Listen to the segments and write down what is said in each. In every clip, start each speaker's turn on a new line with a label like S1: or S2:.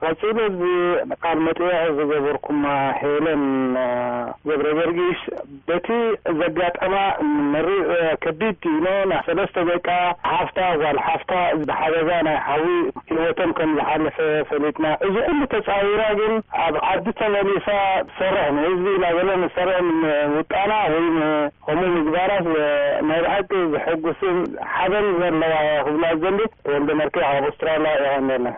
S1: ቀጺለ ኣብዚ ቃል መጠየቒ ዝገበርኩማ ሄለን ገብረገርጊስ በቲ ዘጋጠማ መሪር ከቢድ ጢይኖ ናይ ሰለስተ ደቃ ሓፍታ ጓል ሓፍታ ብሓደጋ ናይ ሓዊ ሂወቶም ከም ዝሓለፈ ፈሊጥና እዚ ኩሉ ተጻዊራ ግን ኣብ ዓዲ ተመሊሳ ትሰርሕ ንህዝቢ ኢላ ዘሎ ንሰርዕ ምውጣና ወይ ከምኡ ምግባራስ ናይ ብሓቂ ዘሕጉስን ሓበን ዘለዋ እያ ክብላ ዝደሊ ተወልደ መርኬ ካብ ኦስትራልያ የቐንየልና።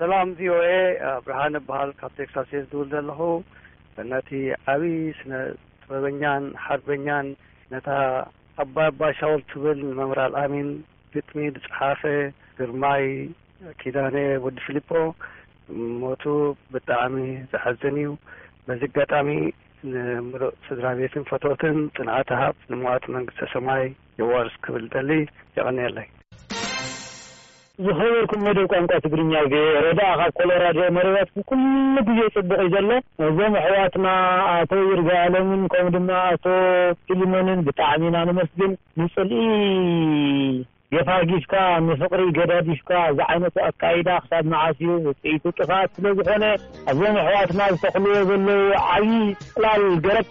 S2: ሰላም ቪኦኤ ብርሃነ እበሃል ካብ ቴክሳስ እየ ዝድውል ዘለኹ ነቲ ዓብዪ ስነ ጥበበኛን ሓርበኛን ነታ ኣባይ ኣባ ሻውል ትብል ንመምህር ኣልኣሚን ግጥሚ ዝጸሓፈ ግርማይ ኪዳነ ወዲ ፊሊጶ ሞቱ ብጣዕሚ ዘሕዝን እዩ በዚ ኣጋጣሚ ንምሉእ ስድራቤትን ፈተውትን ጽንዓት ሃብ ንመዋቲ መንግስተ ሰማይ ጀዋርስ ክብል ደሊ የቐንየለይ።
S1: ዝኸበርኩም መደብ ቋንቋ ትግርኛ ቪኦኤ ረድኣ ካብ ኮሎራዶ መርበብኩም ኩሉ ግዜ ጽቡቕ እዩ ዘሎ ነዞም ኣሕዋትና ኣቶ ይርጋኣለምን ከምኡ ድማ ኣቶ ፊሊሞንን ብጣዕሚ ኢና ነመስግን ንጽልኢ ገፋጊፍካ ንፍቕሪ ገዳዲፍካ እዚ ዓይነት ኣካይዳ ክሳብ መዓስ እዩ ውጽኢቱ ጥፍኣት ስለ ዝኾነ ኣብዞም ኣሕዋትና ዝተኽልዎ ዘለዉ ዓቢ ጽላል ገረብ